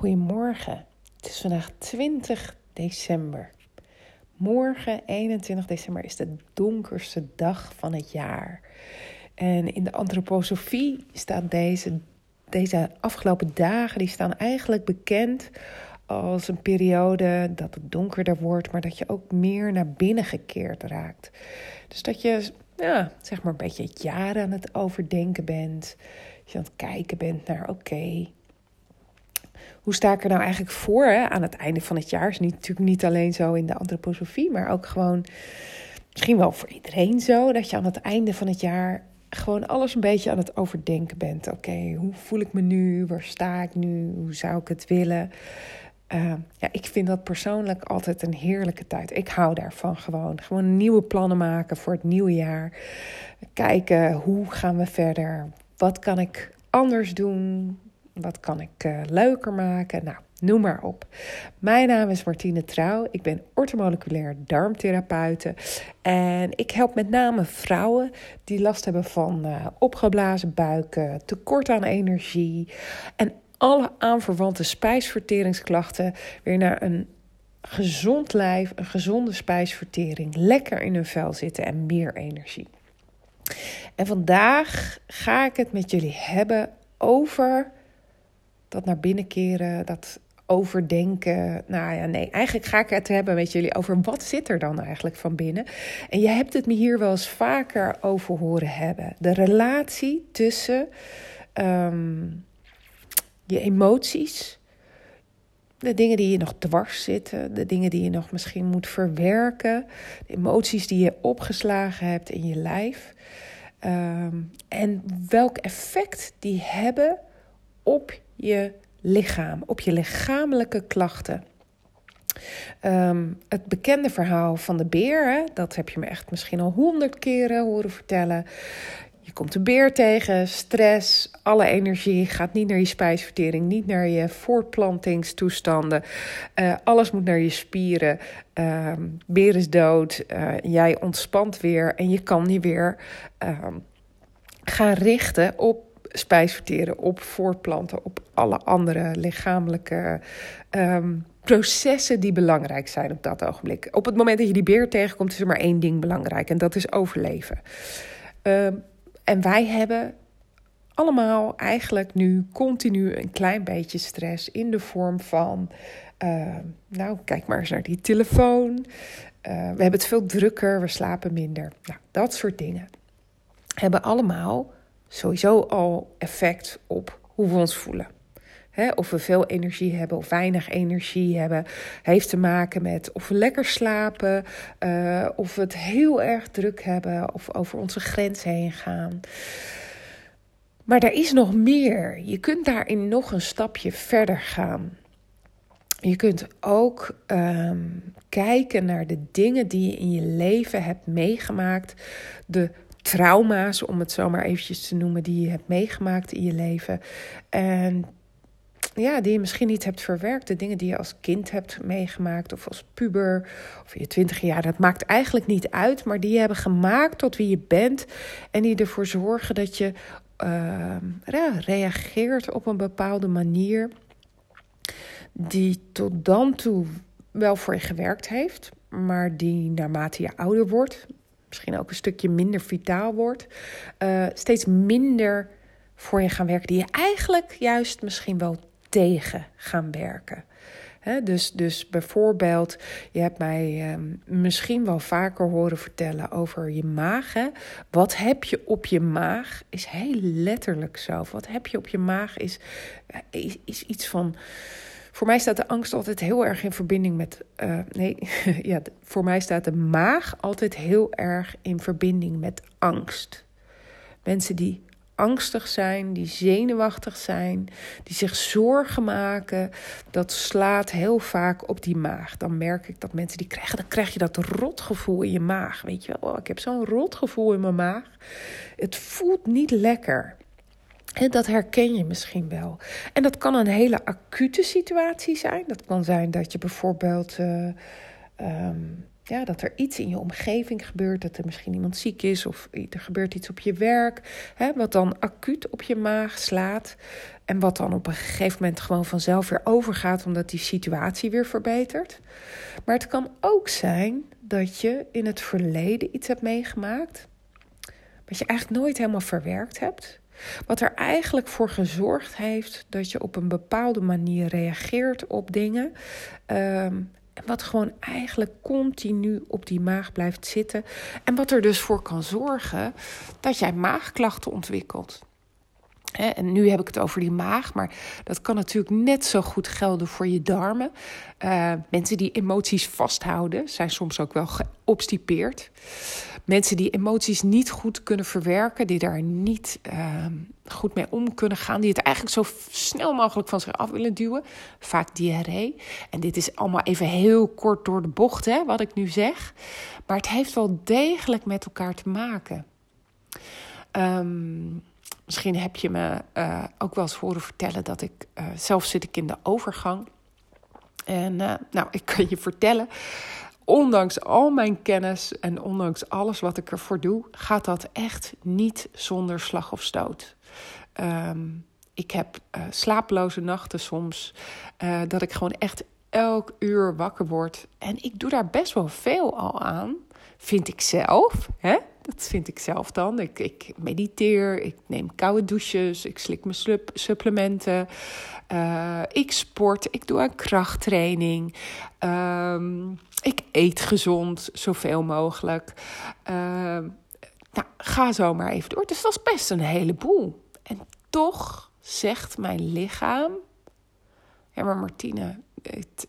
Goedemorgen. Het is vandaag 20 december. Morgen, 21 december, is de donkerste dag van het jaar. En in de antroposofie staat deze, deze afgelopen dagen, die staan eigenlijk bekend als een periode dat het donkerder wordt, maar dat je ook meer naar binnen gekeerd raakt. Dus dat je, ja, zeg maar een beetje het jaar aan het overdenken bent. Dat je aan het kijken bent naar, oké, hoe sta ik er nou eigenlijk voor hè? aan het einde van het jaar? Is niet, natuurlijk niet alleen zo in de antroposofie, maar ook gewoon misschien wel voor iedereen zo. Dat je aan het einde van het jaar gewoon alles een beetje aan het overdenken bent. Oké, hoe voel ik me nu? Waar sta ik nu? Hoe zou ik het willen? Uh, ja, ik vind dat persoonlijk altijd een heerlijke tijd. Ik hou daarvan gewoon. Gewoon nieuwe plannen maken voor het nieuwe jaar. Kijken hoe gaan we verder? Wat kan ik anders doen? Wat kan ik uh, leuker maken? Nou, noem maar op. Mijn naam is Martine Trouw. Ik ben ortomoleculair darmtherapeute. En ik help met name vrouwen die last hebben van uh, opgeblazen buiken, tekort aan energie en alle aanverwante spijsverteringsklachten weer naar een gezond lijf, een gezonde spijsvertering, lekker in hun vel zitten en meer energie. En vandaag ga ik het met jullie hebben over dat naar binnen keren, dat overdenken. Nou ja, nee, eigenlijk ga ik het hebben met jullie over wat zit er dan eigenlijk van binnen. En je hebt het me hier wel eens vaker over horen hebben. De relatie tussen um, je emoties, de dingen die je nog dwars zitten, de dingen die je nog misschien moet verwerken, de emoties die je opgeslagen hebt in je lijf. Um, en welk effect die hebben op je lichaam, op je lichamelijke klachten. Um, het bekende verhaal van de beer, dat heb je me echt misschien al honderd keren horen vertellen. Je komt de beer tegen, stress, alle energie gaat niet naar je spijsvertering, niet naar je voortplantingstoestanden. Uh, alles moet naar je spieren. Uh, beer is dood, uh, jij ontspant weer en je kan je weer ehm, gaan richten op spijsverteren, op voortplanten, op alle andere lichamelijke um, processen die belangrijk zijn op dat ogenblik. Op het moment dat je die beer tegenkomt, is er maar één ding belangrijk en dat is overleven. Um, en wij hebben allemaal eigenlijk nu continu een klein beetje stress in de vorm van, uh, nou kijk maar eens naar die telefoon. We hebben het veel drukker, we slapen minder. Nou, dat soort dingen hebben allemaal sowieso al effect op hoe we ons voelen. of we veel energie hebben of weinig energie hebben, heeft te maken met of we lekker slapen, uh, of we het heel erg druk hebben of over onze grens heen gaan. Maar er is nog meer. Je kunt daarin nog een stapje verder gaan. Je kunt ook um, kijken naar de dingen die je in je leven hebt meegemaakt, de trauma's, om het zo maar eventjes te noemen, die je hebt meegemaakt in je leven. En ja, die je misschien niet hebt verwerkt. De dingen die je als kind hebt meegemaakt, of als puber, of in je twintig jaar. Dat maakt eigenlijk niet uit, maar die hebben gemaakt tot wie je bent. En die ervoor zorgen dat je uh, reageert op een bepaalde manier. Die tot dan toe wel voor je gewerkt heeft, maar die naarmate je ouder wordt, misschien ook een stukje minder vitaal wordt, uh, steeds minder voor je gaan werken, die je eigenlijk juist misschien wel tegen gaan werken. Dus, dus bijvoorbeeld, je hebt mij um, misschien wel vaker horen vertellen over je maag. Hè? Wat heb je op je maag is heel letterlijk zo. Wat heb je op je maag is, is iets van voor mij staat de angst altijd heel erg in verbinding met. Uh, nee, ja, voor mij staat de maag altijd heel erg in verbinding met angst. Mensen die angstig zijn, die zenuwachtig zijn, die zich zorgen maken, dat slaat heel vaak op die maag. Dan merk ik dat mensen die krijgen, dan krijg je dat rotgevoel in je maag. Weet je wel, oh, ik heb zo'n rotgevoel in mijn maag. Het voelt niet lekker. En dat herken je misschien wel. En dat kan een hele acute situatie zijn. Dat kan zijn dat je bijvoorbeeld uh, um, Ja, dat er iets in je omgeving gebeurt, dat er misschien iemand ziek is of er gebeurt iets op je werk, hè, wat dan acuut op je maag slaat en wat dan op een gegeven moment gewoon vanzelf weer overgaat omdat die situatie weer verbetert. Maar het kan ook zijn dat je in het verleden iets hebt meegemaakt wat je eigenlijk nooit helemaal verwerkt hebt. Wat er eigenlijk voor gezorgd heeft dat je op een bepaalde manier reageert op dingen. Um, wat gewoon eigenlijk continu op die maag blijft zitten. En wat er dus voor kan zorgen dat jij maagklachten ontwikkelt. En nu heb ik het over die maag, maar dat kan natuurlijk net zo goed gelden voor je darmen. Uh, mensen die emoties vasthouden zijn soms ook wel geobstipeerd. Mensen die emoties niet goed kunnen verwerken, die daar niet uh, goed mee om kunnen gaan, die het eigenlijk zo snel mogelijk van zich af willen duwen, vaak diarree. En dit is allemaal even heel kort door de bocht, hè, wat ik nu zeg. Maar het heeft wel degelijk met elkaar te maken. Um, Misschien heb je me uh, ook wel eens horen vertellen dat ik uh, zelf zit ik in de overgang. En uh, nou, ik kan je vertellen, ondanks al mijn kennis en ondanks alles wat ik ervoor doe, gaat dat echt niet zonder slag of stoot. Um, ik heb slapeloze nachten soms, dat ik gewoon echt elk uur wakker word. En ik doe daar best wel veel al aan, vind ik zelf. Hè? Dat vind ik zelf dan. Ik, ik mediteer, ik neem koude douches, ik slik mijn supplementen. Uh, ik sport, ik doe aan krachttraining. Um, ik eet gezond, zoveel mogelijk. Uh, nou, ga zo maar even door. Dus dat is best een heleboel. En toch zegt mijn lichaam... Ja, maar Martine, dit...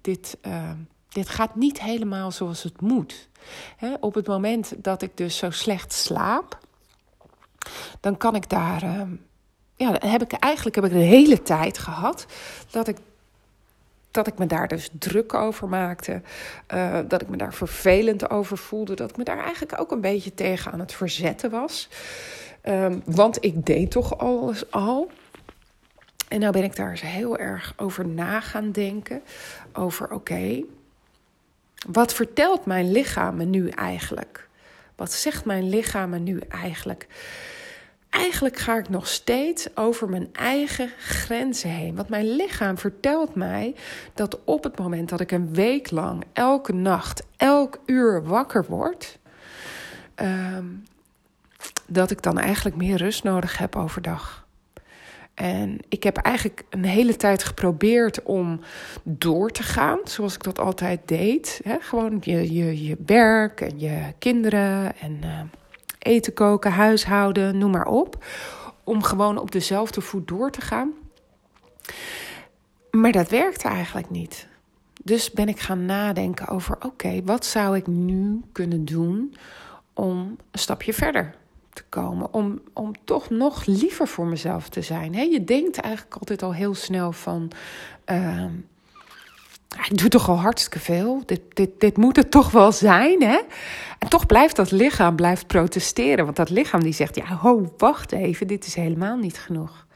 dit uh, dit gaat niet helemaal zoals het moet. op het moment dat ik dus zo slecht slaap, dan kan ik daar. Uh, ja, heb ik eigenlijk heb ik de hele tijd gehad dat ik dat ik me daar dus druk over maakte. Uh, dat ik me daar vervelend over voelde. Dat ik me daar eigenlijk ook een beetje tegen aan het verzetten was. Um, want ik deed toch alles al. En nou ben ik daar eens heel erg over na gaan denken. Over oké, wat vertelt mijn lichaam me nu eigenlijk? Wat zegt mijn lichaam me nu eigenlijk? Eigenlijk ga ik nog steeds over mijn eigen grenzen heen. Want mijn lichaam vertelt mij dat op het moment dat ik een week lang, elke nacht, elk uur wakker word, um, dat ik dan eigenlijk meer rust nodig heb overdag. En ik heb eigenlijk een hele tijd geprobeerd om door te gaan, zoals ik dat altijd deed. gewoon je, je, je werk en je kinderen en uh, eten koken, huishouden, noem maar op. Om gewoon op dezelfde voet door te gaan. Maar dat werkte eigenlijk niet. Dus ben ik gaan nadenken over: oké, wat zou ik nu kunnen doen om een stapje verder te komen. Om, om toch nog liever voor mezelf te zijn. He, je denkt eigenlijk altijd al heel snel van. Uh, ik doe toch al hartstikke veel. Dit, dit, dit moet het toch wel zijn, hè? En toch blijft dat lichaam blijft protesteren. Want dat lichaam die zegt, ja, ho, wacht even, dit is helemaal niet genoeg.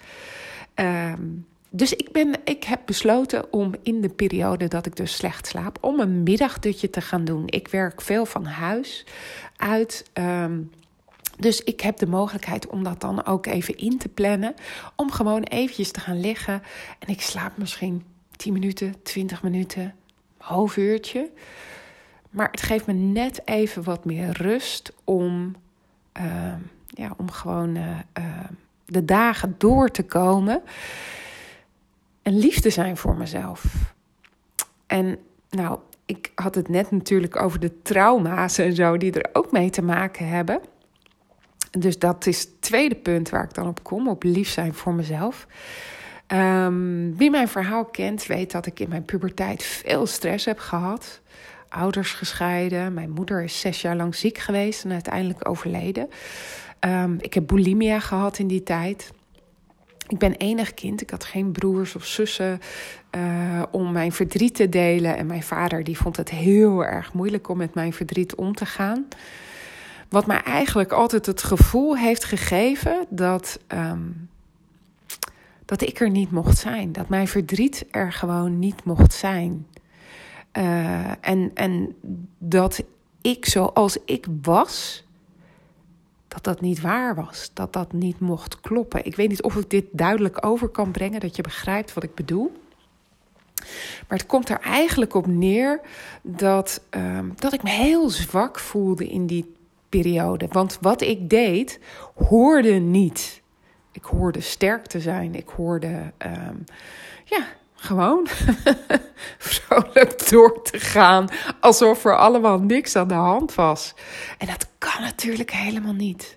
Um, dus ik, ben, ik heb besloten om in de periode dat ik dus slecht slaap... om een middagdutje te gaan doen. Ik werk veel van huis uit... Um, dus ik heb de mogelijkheid om dat dan ook even in te plannen. Om gewoon eventjes te gaan liggen. En ik slaap misschien 10 minuten, 20 minuten, half uurtje. Maar het geeft me net even wat meer rust om, uh, ja, om gewoon uh, uh, de dagen door te komen. En lief te zijn voor mezelf. En nou, ik had het net natuurlijk over de trauma's en zo die er ook mee te maken hebben. Dus dat is het tweede punt waar ik dan op kom, op lief zijn voor mezelf. Um, wie mijn verhaal kent, weet dat ik in mijn puberteit veel stress heb gehad. Ouders gescheiden. Mijn moeder is zes jaar lang ziek geweest en uiteindelijk overleden. Um, ik heb bulimia gehad in die tijd. Ik ben enig kind. Ik had geen broers of zussen uh, om mijn verdriet te delen. En mijn vader die vond het heel erg moeilijk om met mijn verdriet om te gaan. Wat mij eigenlijk altijd het gevoel heeft gegeven dat, um, dat ik er niet mocht zijn. Dat mijn verdriet er gewoon niet mocht zijn. Uh, en, en dat ik zoals ik was, dat dat niet waar was. Dat dat niet mocht kloppen. Ik weet niet of ik dit duidelijk over kan brengen, dat je begrijpt wat ik bedoel. Maar het komt er eigenlijk op neer dat, um, dat ik me heel zwak voelde in die periode. Want wat ik deed, hoorde niet. Ik hoorde sterk te zijn. Ik hoorde, um, ja, gewoon vrolijk door te gaan. Alsof er allemaal niks aan de hand was. En dat kan natuurlijk helemaal niet.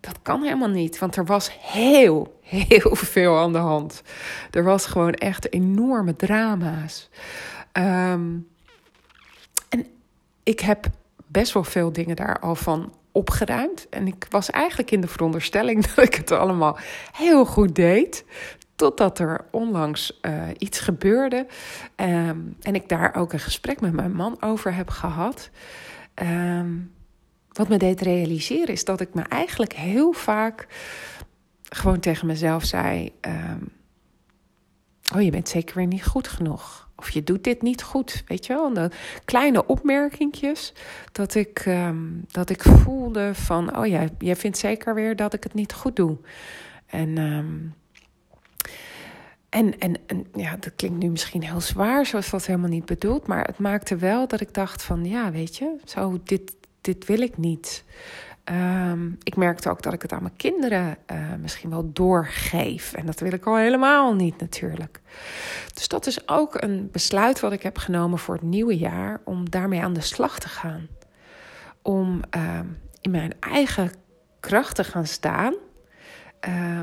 Dat kan helemaal niet, want er was heel, heel veel aan de hand. Er was gewoon echt enorme drama's. Um, en ik heb best wel veel dingen daar al van opgeruimd. En ik was eigenlijk in de veronderstelling dat ik het allemaal heel goed deed. Totdat er onlangs uh, iets gebeurde. Um, en ik daar ook een gesprek met mijn man over heb gehad. Um, wat me deed realiseren is dat ik me eigenlijk heel vaak gewoon tegen mezelf zei: um, Oh, je bent zeker weer niet goed genoeg. Of je doet dit niet goed. Weet je wel? De kleine opmerkingjes. Dat ik, um, dat ik voelde van: Oh, jij, jij vindt zeker weer dat ik het niet goed doe. En. Um, en, en, en ja, dat klinkt nu misschien heel zwaar, zoals dat helemaal niet bedoeld. Maar het maakte wel dat ik dacht van, ja, weet je, zo dit, dit wil ik niet. Um, ik merkte ook dat ik het aan mijn kinderen uh, misschien wel doorgeef. En dat wil ik al helemaal niet natuurlijk. Dus dat is ook een besluit wat ik heb genomen voor het nieuwe jaar. Om daarmee aan de slag te gaan. Om uh, in mijn eigen kracht te gaan staan. Uh,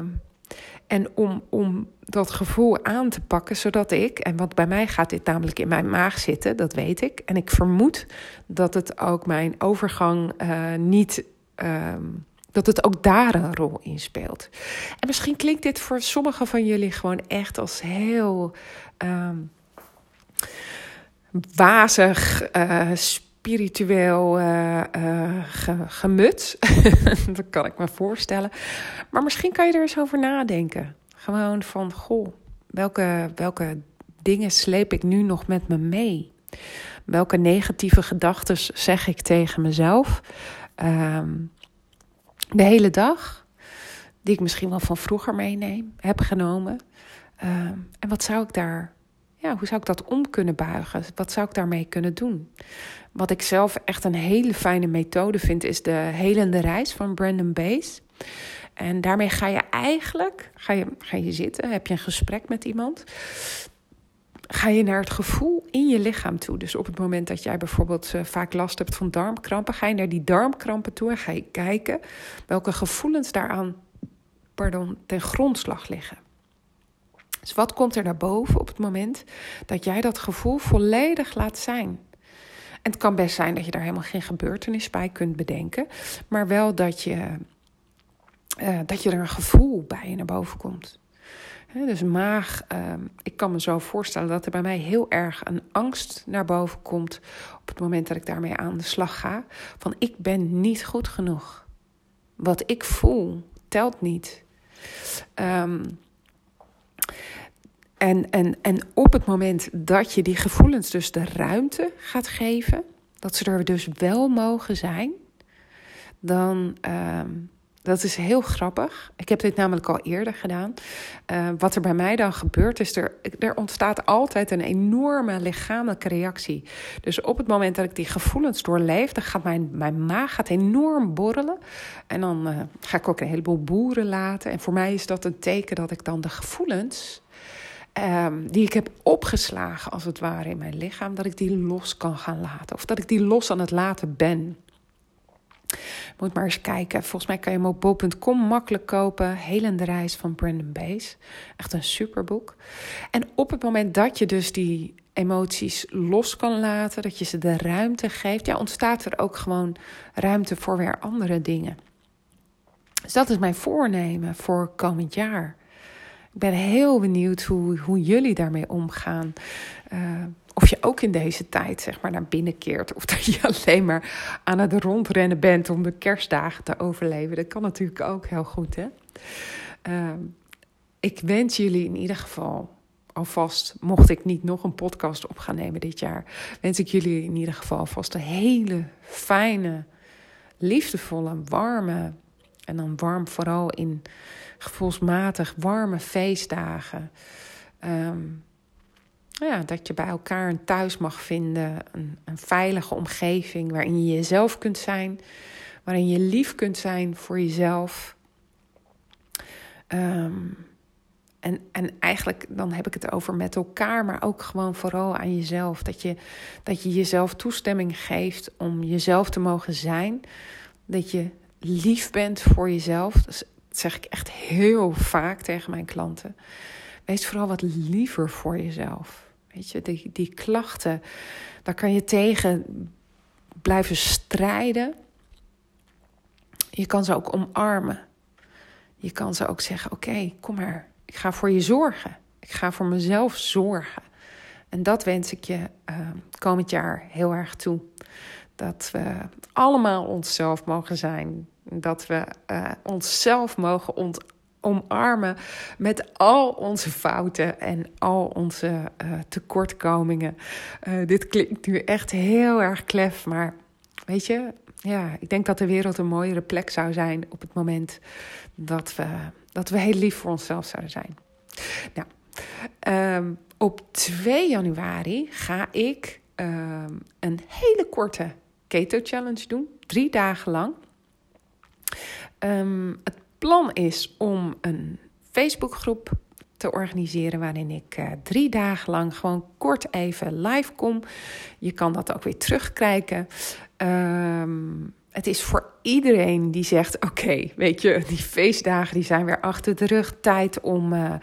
en om, om dat gevoel aan te pakken, zodat ik, en want bij mij gaat dit namelijk in mijn maag zitten, dat weet ik. En ik vermoed dat het ook mijn overgang uh, niet. Uh, dat het ook daar een rol in speelt. En misschien klinkt dit voor sommigen van jullie gewoon echt als heel um, wazig, uh, spiritueel uh, ge, gemut. dat kan ik me voorstellen. Maar misschien kan je er eens over nadenken. Gewoon van, goh, welke, welke dingen sleep ik nu nog met me mee? Welke negatieve gedachten zeg ik tegen mezelf um, de hele dag? Die ik misschien wel van vroeger meeneem, heb genomen. Um, en wat zou ik daar ja, hoe zou ik dat om kunnen buigen? Wat zou ik daarmee kunnen doen? Wat ik zelf echt een hele fijne methode vind, is de helende reis van Brandon Bays. En daarmee ga je eigenlijk, ga je, ga je zitten, heb je een gesprek met iemand. Ga je naar het gevoel in je lichaam toe. Dus op het moment dat jij bijvoorbeeld uh, vaak last hebt van darmkrampen, ga je naar die darmkrampen toe en ga je kijken welke gevoelens daaraan pardon, ten grondslag liggen. Dus wat komt er naar boven op het moment dat jij dat gevoel volledig laat zijn? En het kan best zijn dat je daar helemaal geen gebeurtenis bij kunt bedenken, maar wel dat je, uh, dat je er een gevoel bij naar boven komt. Dus maag, uh, ik kan me zo voorstellen dat er bij mij heel erg een angst naar boven komt op het moment dat ik daarmee aan de slag ga. Van ik ben niet goed genoeg. Wat ik voel telt niet. Um, en, en, en op het moment dat je die gevoelens dus de ruimte gaat geven, dat ze er dus wel mogen zijn, dan. Uh, dat is heel grappig. Ik heb dit namelijk al eerder gedaan. Uh, wat er bij mij dan gebeurt, is er, er ontstaat altijd een enorme lichamelijke reactie. Dus op het moment dat ik die gevoelens doorleef, dan gaat mijn, mijn maag gaat enorm borrelen. En dan uh, ga ik ook een heleboel boeren laten. En voor mij is dat een teken dat ik dan de gevoelens Um, die ik heb opgeslagen, als het ware, in mijn lichaam, dat ik die los kan gaan laten. Of dat ik die los aan het laten ben. Moet maar eens kijken. Volgens mij kan je hem op bol.com makkelijk kopen. Helende reis van Brandon Bays. Echt een superboek. En op het moment dat je dus die emoties los kan laten, dat je ze de ruimte geeft, ja, ontstaat er ook gewoon ruimte voor weer andere dingen. Dus dat is mijn voornemen voor komend jaar. Ik ben heel benieuwd hoe, hoe jullie daarmee omgaan. Uh, of je ook in deze tijd zeg maar naar binnen keert. Of dat je alleen maar aan het rondrennen bent om de kerstdagen te overleven. Dat kan natuurlijk ook heel goed. Hè? Uh, ik wens jullie in ieder geval alvast, mocht ik niet nog een podcast op gaan nemen dit jaar, wens ik jullie in ieder geval alvast een hele fijne, liefdevolle, warme, en dan warm vooral in gevoelsmatig warme feestdagen. Ehm, ja, dat je bij elkaar een thuis mag vinden, een, een veilige omgeving waarin je jezelf kunt zijn, waarin je lief kunt zijn voor jezelf. Um, en, en eigenlijk dan heb ik het over met elkaar, maar ook gewoon vooral aan jezelf. Dat je, dat je jezelf toestemming geeft om jezelf te mogen zijn. Dat je lief bent voor jezelf. Dat zeg ik echt heel vaak tegen mijn klanten. Wees vooral wat liever voor jezelf. Weet je, die, die klachten, daar kan je tegen blijven strijden. Je kan ze ook omarmen. Je kan ze ook zeggen: Oké, kom maar, ik ga voor je zorgen. Ik ga voor mezelf zorgen. En dat wens ik je uh, komend jaar heel erg toe. Dat we allemaal onszelf mogen zijn. Dat we uh, onszelf mogen ont omarmen met al onze fouten en al onze uh, tekortkomingen. dit klinkt nu echt heel erg klef, maar weet je, ja, ik denk dat de wereld een mooiere plek zou zijn op het moment dat we, dat we heel lief voor onszelf zouden zijn. Nou, um, op 2 januari ga ik um, een hele korte keto challenge doen, drie dagen lang. Um, het plan is om een Facebookgroep te organiseren waarin ik uh, drie dagen lang gewoon kort even live kom. Je kan dat ook weer terugkijken. Um, het is voor iedereen die zegt: Oké, weet je, die feestdagen die zijn weer achter de rug. Tijd om uh,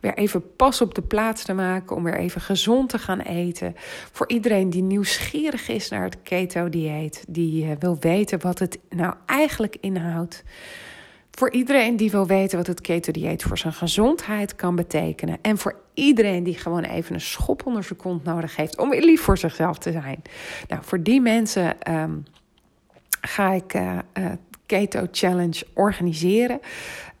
weer even pas op de plaats te maken. Om weer even gezond te gaan eten. Voor iedereen die nieuwsgierig is naar het keto-dieet. Die uh, wil weten wat het nou eigenlijk inhoudt. Voor iedereen die wil weten wat het keto-dieet voor zijn gezondheid kan betekenen. En voor iedereen die gewoon even een schop onder zijn kont nodig heeft om weer lief voor zichzelf te zijn. Nou, voor die mensen. Um, ga ik uh, Keto Challenge organiseren.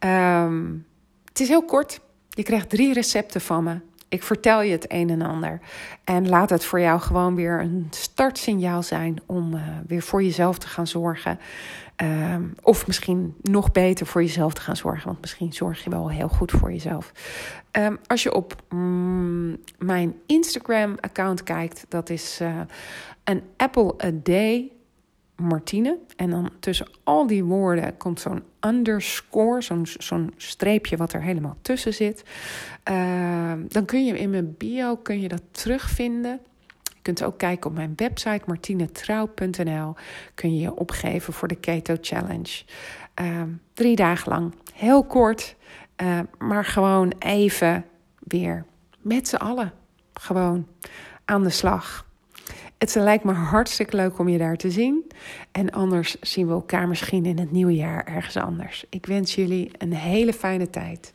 Um, het is heel kort. Je krijgt drie recepten van me. Ik vertel je het een en ander. En laat het voor jou gewoon weer een startsignaal zijn om uh, weer voor jezelf te gaan zorgen. Um, of misschien nog beter voor jezelf te gaan zorgen. Want misschien zorg je wel heel goed voor jezelf. Um, als je op mm, mijn Instagram-account kijkt, dat is uh, een apple a day Martine. En dan tussen al die woorden komt zo'n underscore, zo'n streepje wat er helemaal tussen zit. Uh, dan kun je in mijn bio kun je dat terugvinden. Je kunt ook kijken op mijn website martinetrouw.nl. Kun je je opgeven voor de Keto Challenge. Uh, drie dagen lang. Heel kort, uh, maar gewoon even weer met z'n allen. Gewoon aan de slag. Het lijkt me hartstikke leuk om je daar te zien. En anders zien we elkaar misschien in het nieuwe jaar ergens anders. Ik wens jullie een hele fijne tijd.